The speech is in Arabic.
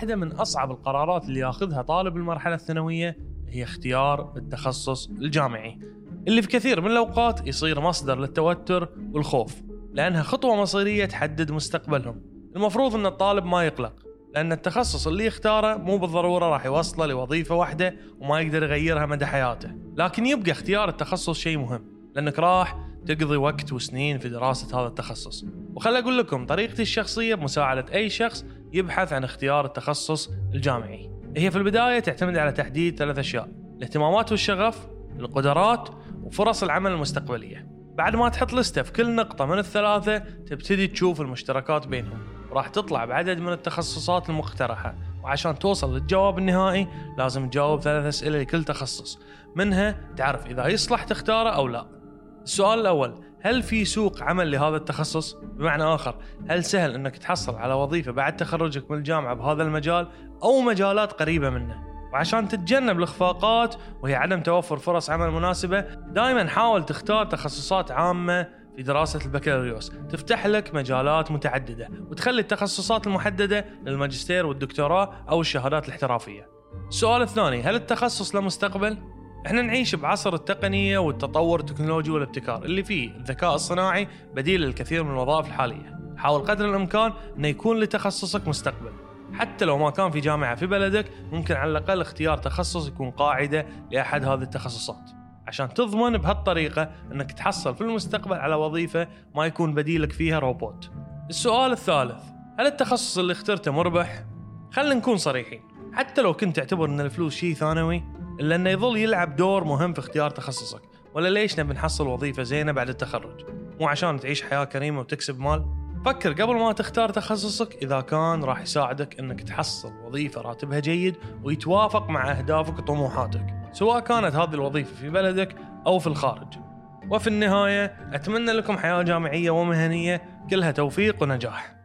واحدة من أصعب القرارات اللي ياخذها طالب المرحلة الثانوية هي اختيار التخصص الجامعي. اللي في كثير من الأوقات يصير مصدر للتوتر والخوف لأنها خطوة مصيرية تحدد مستقبلهم. المفروض أن الطالب ما يقلق لأن التخصص اللي يختاره مو بالضرورة راح يوصله لوظيفة واحدة وما يقدر يغيرها مدى حياته. لكن يبقى اختيار التخصص شيء مهم لأنك راح تقضي وقت وسنين في دراسة هذا التخصص. وخل أقول لكم طريقتي الشخصية بمساعدة أي شخص يبحث عن اختيار التخصص الجامعي. هي في البداية تعتمد على تحديد ثلاث أشياء الاهتمامات والشغف القدرات وفرص العمل المستقبلية. بعد ما تحط لستة في كل نقطة من الثلاثة تبتدي تشوف المشتركات بينهم. وراح تطلع بعدد من التخصصات المقترحة وعشان توصل للجواب النهائي لازم تجاوب ثلاث أسئلة لكل تخصص. منها تعرف إذا يصلح تختاره أو لا. السؤال الأول هل في سوق عمل لهذا التخصص؟ بمعنى آخر هل سهل أنك تحصل على وظيفة بعد تخرجك من الجامعة بهذا المجال أو مجالات قريبة منه؟ وعشان تتجنب الإخفاقات وهي عدم توفر فرص عمل مناسبة دائما حاول تختار تخصصات عامة في دراسة البكالوريوس تفتح لك مجالات متعددة وتخلي التخصصات المحددة للماجستير والدكتوراه أو الشهادات الاحترافية السؤال الثاني هل التخصص له مستقبل؟ إحنا نعيش بعصر التقنية والتطور التكنولوجي والابتكار اللي فيه الذكاء الصناعي بديل للكثير من الوظائف الحالية. حاول قدر الإمكان إنه يكون لتخصصك مستقبل. حتى لو ما كان في جامعة في بلدك ممكن على الأقل اختيار تخصص يكون قاعدة لأحد هذه التخصصات. عشان تضمن بهالطريقة أنك تحصل في المستقبل على وظيفة ما يكون بديلك فيها روبوت. السؤال الثالث هل التخصص اللي اخترته مربح؟ خلينا نكون صريحين. حتى لو كنت تعتبر أن الفلوس شيء ثانوي إلا أنه يظل يلعب دور مهم في اختيار تخصصك. ولا ليش نبي نحصل وظيفة زينة بعد التخرج؟ مو عشان تعيش حياة كريمة وتكسب مال؟ فكر قبل ما تختار تخصصك إذا كان راح يساعدك أنك تحصل وظيفة راتبها جيد ويتوافق مع أهدافك وطموحاتك سواء كانت هذه الوظيفة في بلدك أو في الخارج. وفي النهاية أتمنى لكم حياة جامعية ومهنية كلها توفيق ونجاح.